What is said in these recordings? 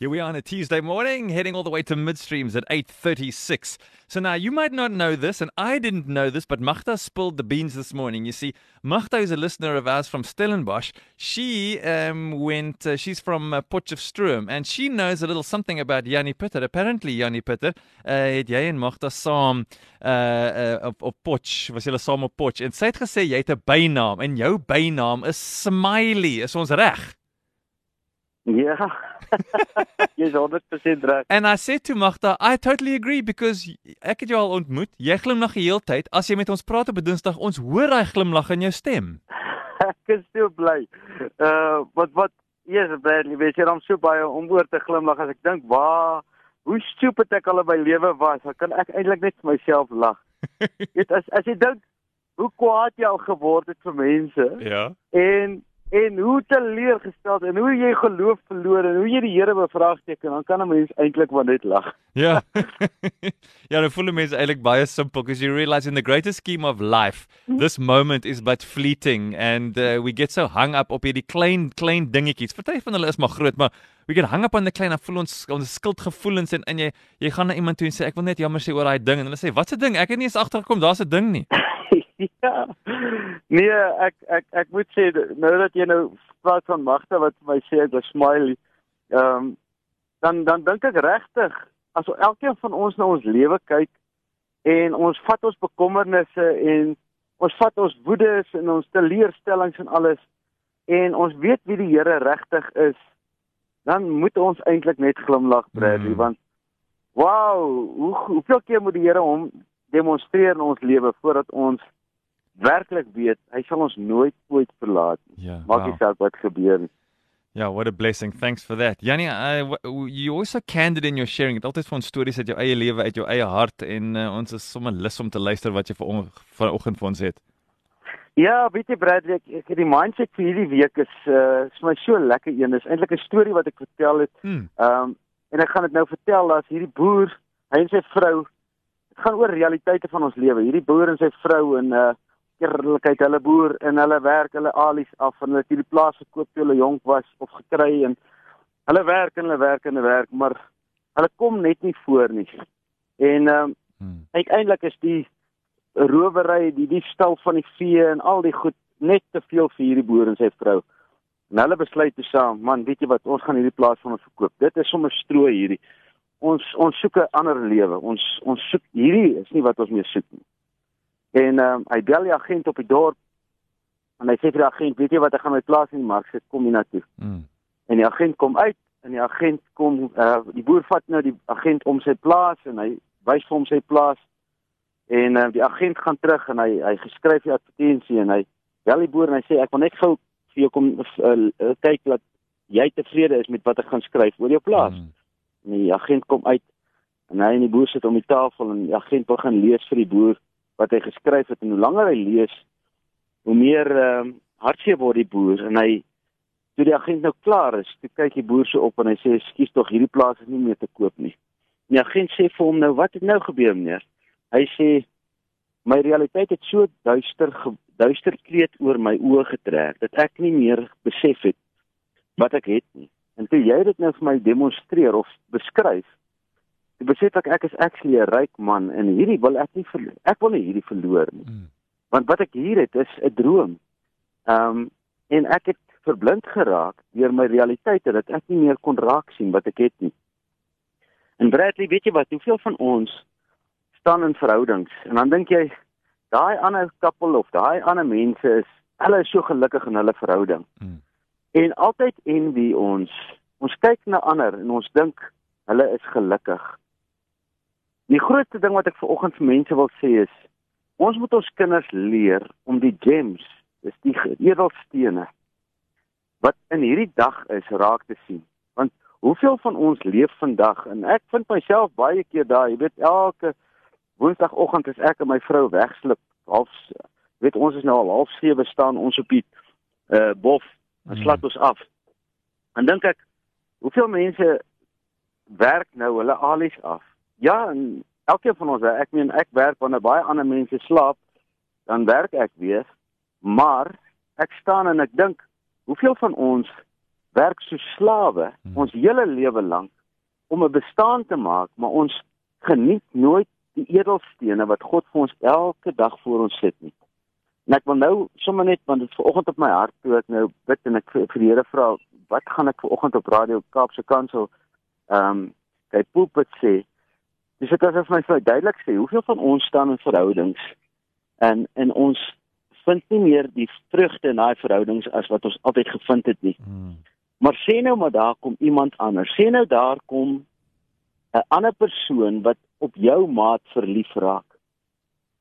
Here we are on a Tuesday morning, heading all the way to midstreams at 8:36. So now you might not know this, and I didn't know this, but Magda spilled the beans this morning. You see, Magda is a listener of ours from Stellenbosch. She um, went, uh, she's from uh, Potchefstroom, and she knows a little something about Yanni Pitter. Apparently, Yanni Pitter, uh, het jy en Magda saam uh, uh, op, Potch, was julle saam op Potch, en sy het gesê jy het 'n bynaam, en jou is Smiley. Is ons reg? Ja. Jy's 100% reg. And I said to Magda, I totally agree because ek het jou al ontmoet. Jy glimlag die hele tyd. As jy met ons praat op Dinsdag, ons hoor daai glimlag in jou stem. Ek is so bly. Uh wat wat eers Bradley, weet jy, dan so baie om oor te glimlag as ek dink, "Waar hoe stupid ek al in my lewe was." Dan kan ek eintlik net vir myself lag. Weet as as jy dink hoe kwaad jy al geword het vir mense Ja. en en hoe teleurgesteld en hoe jy geloof verloor en hoe jy die Here bevraagteken, dan kan 'n mens eintlik maar net lag. Ja. ja, dan voel mense eintlik baie simpel because you realize in the greater scheme of life, this moment is but fleeting and uh, we get so hung up op hierdie klein klein dingetjies. Party van hulle is maar groot, maar we get hung up on the klein en voel ons ons skuldgevoelens en en jy jy gaan na iemand toe en sê ek wil net jammer sê oor daai ding en hulle sê wat 'n ding? Ek het nie eens agtergekom daar's 'n ding nie. ja. Nee, ek ek ek moet sê nou dat jy nou praat van magte wat vir my sê ek was smiley. Ehm um, dan dan dink ek regtig as elkeen van ons na ons lewe kyk en ons vat ons bekommernisse en ons vat ons woedes en ons teleurstellings en alles en ons weet wie die Here regtig is, dan moet ons eintlik net glimlag Bradley Mm. want wow, hoe hoeveel keer moet die Here hom demonstreer in ons lewe voordat ons werklik weet hy sal ons nooit ooit verlaat nie. Ja. Maak nie saak wat gebeur nie. Yeah, what a blessing. Thanks for that. Jannie, I, you also candid in your sharing. Dit altyd van stories uit jou eie lewe, uit jou eie hart en uh, ons is sommer lus om te luister wat jy vir vanoggend vir ons het. Ja, weet jy Bradley, ek, ek die mindset vir hierdie week is uh is my so lekker een. Dis eintlik 'n storie wat ek vertel het. Ehm um, en ek gaan dit nou vertel as hierdie boer, hy en sy vrou, dit gaan oor realiteite van ons lewe. Hierdie boer en sy vrou en uh eerlikheid, hulle boer en hulle werk hulle alies af en hulle het hierdie plaas gekoop toe hulle jonk was of gekry en hulle werk en hulle werk en hulle werk, maar hulle kom net nie voor nie. En ehm um, Hmm. uiteindelik is die rowery, die diefstal van die vee en al die goed net te veel vir hierdie boer en sy vrou. En hulle besluit toe saam, man, weet jy wat, ons gaan hierdie plaas van ons verkoop. Dit is sommer strooi hierdie. Ons ons soek 'n ander lewe. Ons ons soek hierdie is nie wat ons meer soek nie. En ehm um, hy bel die agent op die dorp en hy sê vir die agent, weet jy wat, ek gaan my plaas in die mark sit, kom hier na toe. Hmm. En die agent kom uit en die agent kom uh die boer vat nou die agent om sy plaas en hy wys vir hom sy plaas. En uh, die agent gaan terug en hy hy geskryf die advertensie en hy bel die boer en hy sê ek wil net gou vir jou kom uh, uh, kyk dat jy tevrede is met wat ek gaan skryf oor jou plaas. Hmm. En die agent kom uit en hy en die boer sit om die tafel en die agent begin lees vir die boer wat hy geskryf het en hoe langer hy lees hoe meer ehm uh, hartseer word die boer en hy toe die agent nou klaar is, toe kyk die boer so op en hy sê skuis tog hierdie plaas is nie meer te koop nie. En die agent sê vir hom nou wat het nou gebeur meneer? Hy sê my realiteit het so duister duister kleed oor my oë getrek dat ek nie meer besef het wat ek het nie. En toe jy dit nou vir my demonstreer of beskryf, toe besef ek ek is actually 'n ryk man en hierdie wil ek nie verloor. Ek wil nie hierdie verloor nie. Hmm. Want wat ek hier het is 'n droom. Ehm um, en ek het verblind geraak deur my realiteite dat ek nie meer kon raak sien wat ek het nie. En Bradley, weet jy wat, hoeveel van ons staan in verhoudings en dan dink jy daai ander koppel of daai ander mense is hulle is so gelukkig in hulle verhouding. Hmm. En altyd envy ons. Ons kyk na ander en ons dink hulle is gelukkig. Die grootste ding wat ek vir oggend vir mense wil sê is ons moet ons kinders leer om die gems, dis die edelstene wat in hierdie dag is raak te sien. Want hoeveel van ons leef vandag en ek vind myself baie keer daar, jy weet elke woensdagoggend as ek en my vrou wegslip, half weet ons is nou al half 7 staan ons op die uh bof dan Mm. slat ons af. Dan dink ek, hoeveel mense werk nou hulle alies af ja, en elkeen van ons, ek meen ek werk wanneer baie ander mense slaap, dan werk ek weer, maar ek staan en ek dink, hoeveel van ons werk so slawe Hmm. ons hele lewe lank om 'n bestaan te maak, maar ons geniet nooit die edelstene wat God vir ons elke dag voor ons sit nie. En ek wil nou sommer net want dit is vanoggend op my hart toe ek nou bid en ek vir, vir die Here vra, wat gaan ek vanoggend op radio Kaapse Kansel ehm um, by pulpit sê? Dis dit asof my vir duidelik sê, hoeveel van ons staan in verhoudings en en ons vind nie meer die vrugte in daai verhoudings as wat ons altyd gevind het nie. Mm. Maar sê nou maar daar kom iemand anders. Sê nou daar kom 'n ander persoon wat op jou maat verlief raak.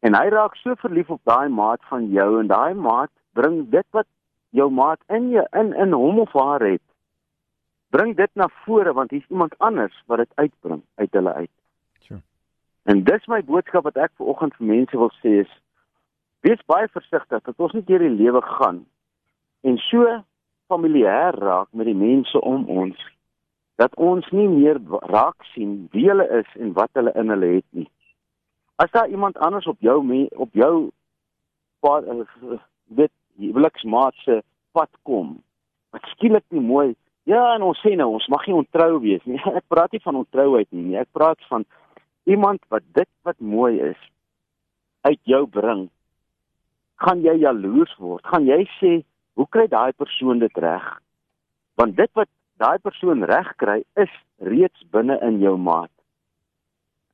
En hy raak so verlief op daai maat van jou en daai maat bring dit wat jou maat in jou in in hom of haar het. Bring dit na vore want hier's iemand anders wat dit uitbring uit hulle uit. En dis my boodskap wat ek ver oggend vir mense wil sê is wees baie versigtig dat ons nie deur die lewe gaan en so familier raak met die mense om ons dat ons nie meer raak sien wie hulle is en wat hulle in hulle het nie. As daar iemand anders op jou me, op jou pad eh, dit huweliksmaat se pad kom wat skielik nie mooi ja en ons sê nou ons mag nie ontrou wees nie. Ek praat nie van ontrouheid nie, nie. Ek praat van iemand wat dit wat mooi is uit jou bring. Gaan jy jaloers word? Gaan jy sê hoe kry daai persoon dit reg? Want dit wat daai persoon reg kry is reeds binne in jou maat.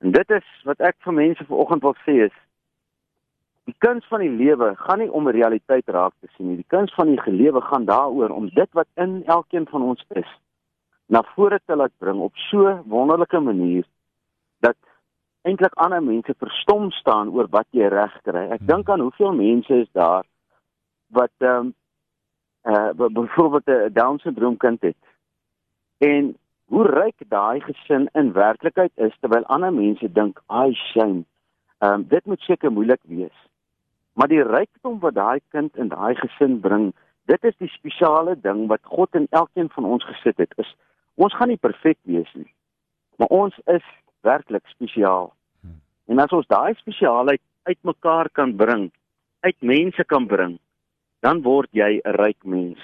En dit is wat ek vir mense vanoggend wil sê is die kuns van die lewe gaan nie om 'n realiteit raak te sien nie. Die kuns van die gelewe gaan daaroor om dit wat in elkeen van ons is na vore te laat bring op so wonderlike manier dat eintlik ander mense verstom staan oor wat jy reg kry. Ek dink aan hoeveel mense is daar wat ehm um, uh byvoorbeeld 'n Down syndroom kind het. En hoe ryk daai gesin in werklikheid is terwyl ander mense dink, "Ai shame. Ehm um, dit moet seker moeilik wees." Maar die rykdom wat daai kind in daai gesin bring, dit is die spesiale ding wat God in elkeen van ons gesit het. Is ons gaan nie perfek wees nie. Maar ons is werklik spesiaal. En as ons daai spesiaalheid uitmekaar kan bring, uit mense kan bring, dan word jy 'n ryk mens.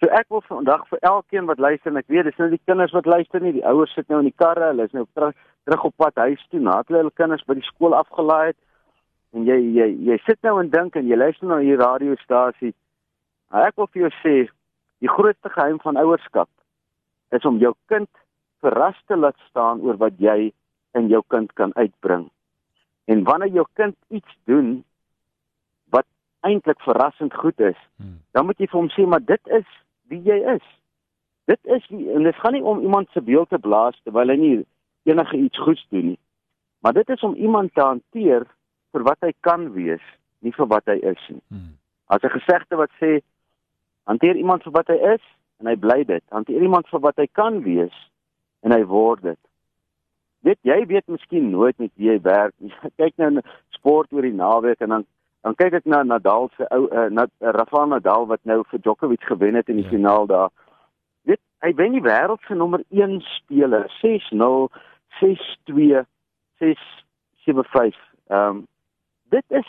So ek wil vandag vir elkeen wat luister en ek weet dis nou die kinders wat luister nie, die ouers sit nou in die karre, hulle is nou terug terug op pad huis toe nadat hulle hulle kinders by die skool afgelaai het. En jy jy jy sit nou en dink en jy luister na hierdie radiostasie. Ek wil vir jou sê, die grootste geheim van ouerskap is om jou kind verras te laat staan oor wat jy in jou kind kan uitbring. En wanneer jou kind iets doen wat eintlik verrassend goed is, Hmm. dan moet jy vir hom sê maar dit is wie jy is. Dit is wie en dit gaan nie om iemand se beeld te blaas terwyl hy nie enige iets goeds doen nie. Maar dit is om iemand te hanteer vir wat hy kan wees, nie vir wat hy is nie. Hmm. As 'n gesegde wat sê hanteer iemand vir wat hy is en hy bly dit. Hanteer iemand vir wat hy kan wees en hy word dit. Weet jy weet miskien nooit met wie jy werk nie. Kyk nou sport oor die naweek en dan dan kyk ek na Nadal se ou uh, na uh, Rafael Nadal wat nou vir Djokovic gewen het in die Ja. ja. finaal daar. Weet hy wen die wêreld se nommer 1 speler 6-0, 6-2, 6-7-5. Ehm um, dit is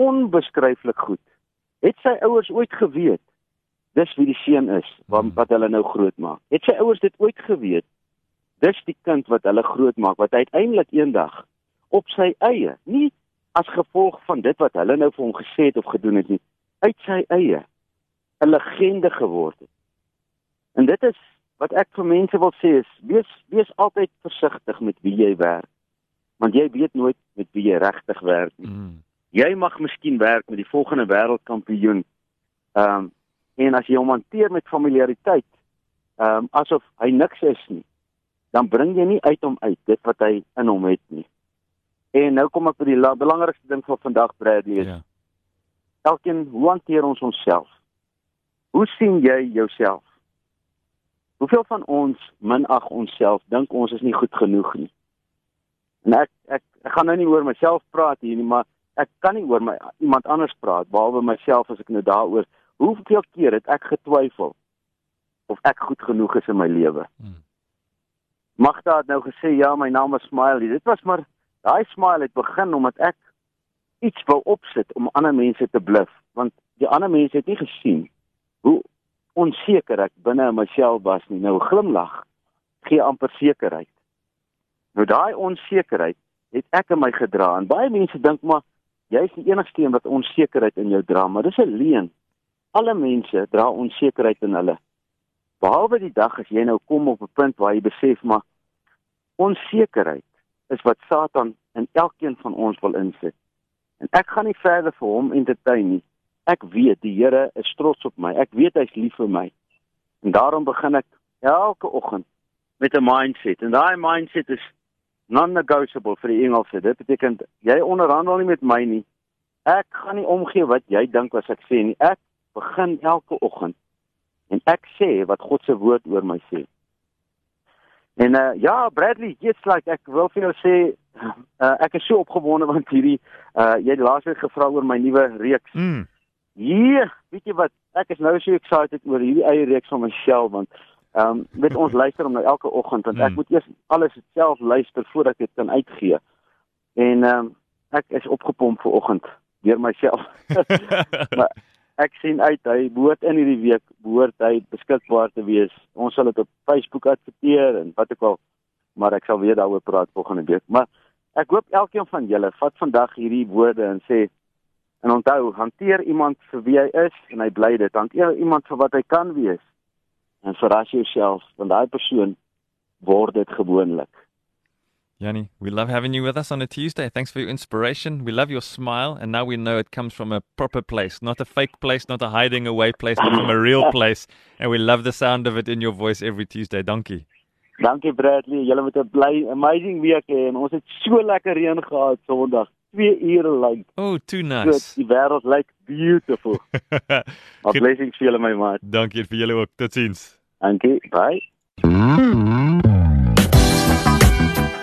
onbeskryflik goed. Het sy ouers ooit geweet dis wie die seun is wat Hmm. wat hulle nou grootmaak? Het sy ouers dit ooit geweet? Dis die kind wat hulle grootmaak wat uiteindelik eendag op sy eie, nie as gevolg van dit wat hulle nou vir hom gesê het of gedoen het nie, uit sy eie 'n legende geword het. En dit is wat ek vir mense wil sê is wees wees altyd versigtig met wie jy werk. Want jy weet nooit met wie jy regtig werk nie. Hmm. Jy mag miskien werk met die volgende wêreldkampioen. Ehm um, en as jy hom hanteer met familiariteit, ehm um, asof hy niks is nie, dan bring jy nie uit hom uit dit wat hy in hom het nie. En nou kom ek by die la- belangrikste ding van vandag Bradley is Ja. elkeen hoe hanteer ons onsself? Hoe sien jy jouself? Hoeveel van ons minag onsself, dink ons is nie goed genoeg nie. En ek ek ek gaan nou nie oor myself praat hier nie, maar ek kan nie oor my iemand anders praat behalwe myself as ek nou daaroor hoeveel keer het ek getwyfel of ek goed genoeg is in my lewe. Hmm. Magda het nou gesê ja, my naam is Smiley. Dit was maar daai smile het begin omdat ek iets wou opsit om ander mense te bluf, want die ander mense het nie gesien hoe onseker ek binne in myself was nie. Nou glimlag gee amper sekerheid. Nou daai onsekerheid het ek in my gedra en baie mense dink maar jy is die enigste een wat onsekerheid in jou dra, maar dis 'n leuen. Alle mense dra onsekerheid in hulle. Behalwe die dag as jy nou kom op 'n punt waar jy besef maar onsekerheid is wat Satan in elkeen van ons wil insit. En ek gaan nie verder vir hom entertain nie. Ek weet die Here is trots op my. Ek weet hy's lief vir my. En daarom begin ek elke oggend met 'n mindset. En daai mindset is non-negotiable vir die Engelse. Dit beteken jy onderhandel nie met my nie. Ek gaan nie omgee wat jy dink as ek sê nie. Ek begin elke oggend en ek sê wat God se woord oor my sê. En uh ja, Bradley, jy's like ek wil vir jou sê uh, ek is so opgewonde want hierdie uh jy het laasweek gevra oor my nuwe reeks. Mm. Ja, weet jy wat? Ek is nou so excited oor hierdie eie reeks van myself want ehm um, met ons luister om nou elke oggend want ek Mm. moet eers alles self luister voordat ek dit kan uitgee. En ehm um, ek is opgepomp vir oggend deur myself. maar ek sien uit hy behoort in hierdie week behoort hy beskikbaar te wees. Ons sal dit op Facebook adverteer en wat ook al, maar ek sal weer daaroor praat volgende week. Maar ek hoop elkeen van julle vat vandag hierdie woorde en sê en onthou, hanteer iemand vir wie hy is en hy bly dit. Hanteer iemand vir wat hy kan wees en verras jouself want daai persoon word dit gewoonlik. Yanni, we love having you with us on a Tuesday. Thanks for your inspiration. We love your smile, and now we know it comes from a proper place, not a fake place, not a hiding away place, but from a real place. And we love the sound of it in your voice every Tuesday. Donkey. Dankie Bradley, julle moet 'n bly amazing week hê en ons het so lekker reën gehad Sondag. 2 ure lank. Oh, too So, nice. die wêreld lyk beautiful. Maar blessings vir julle my maat. Dankie vir julle ook. Totsiens. Dankie. Bye. Mm-hmm.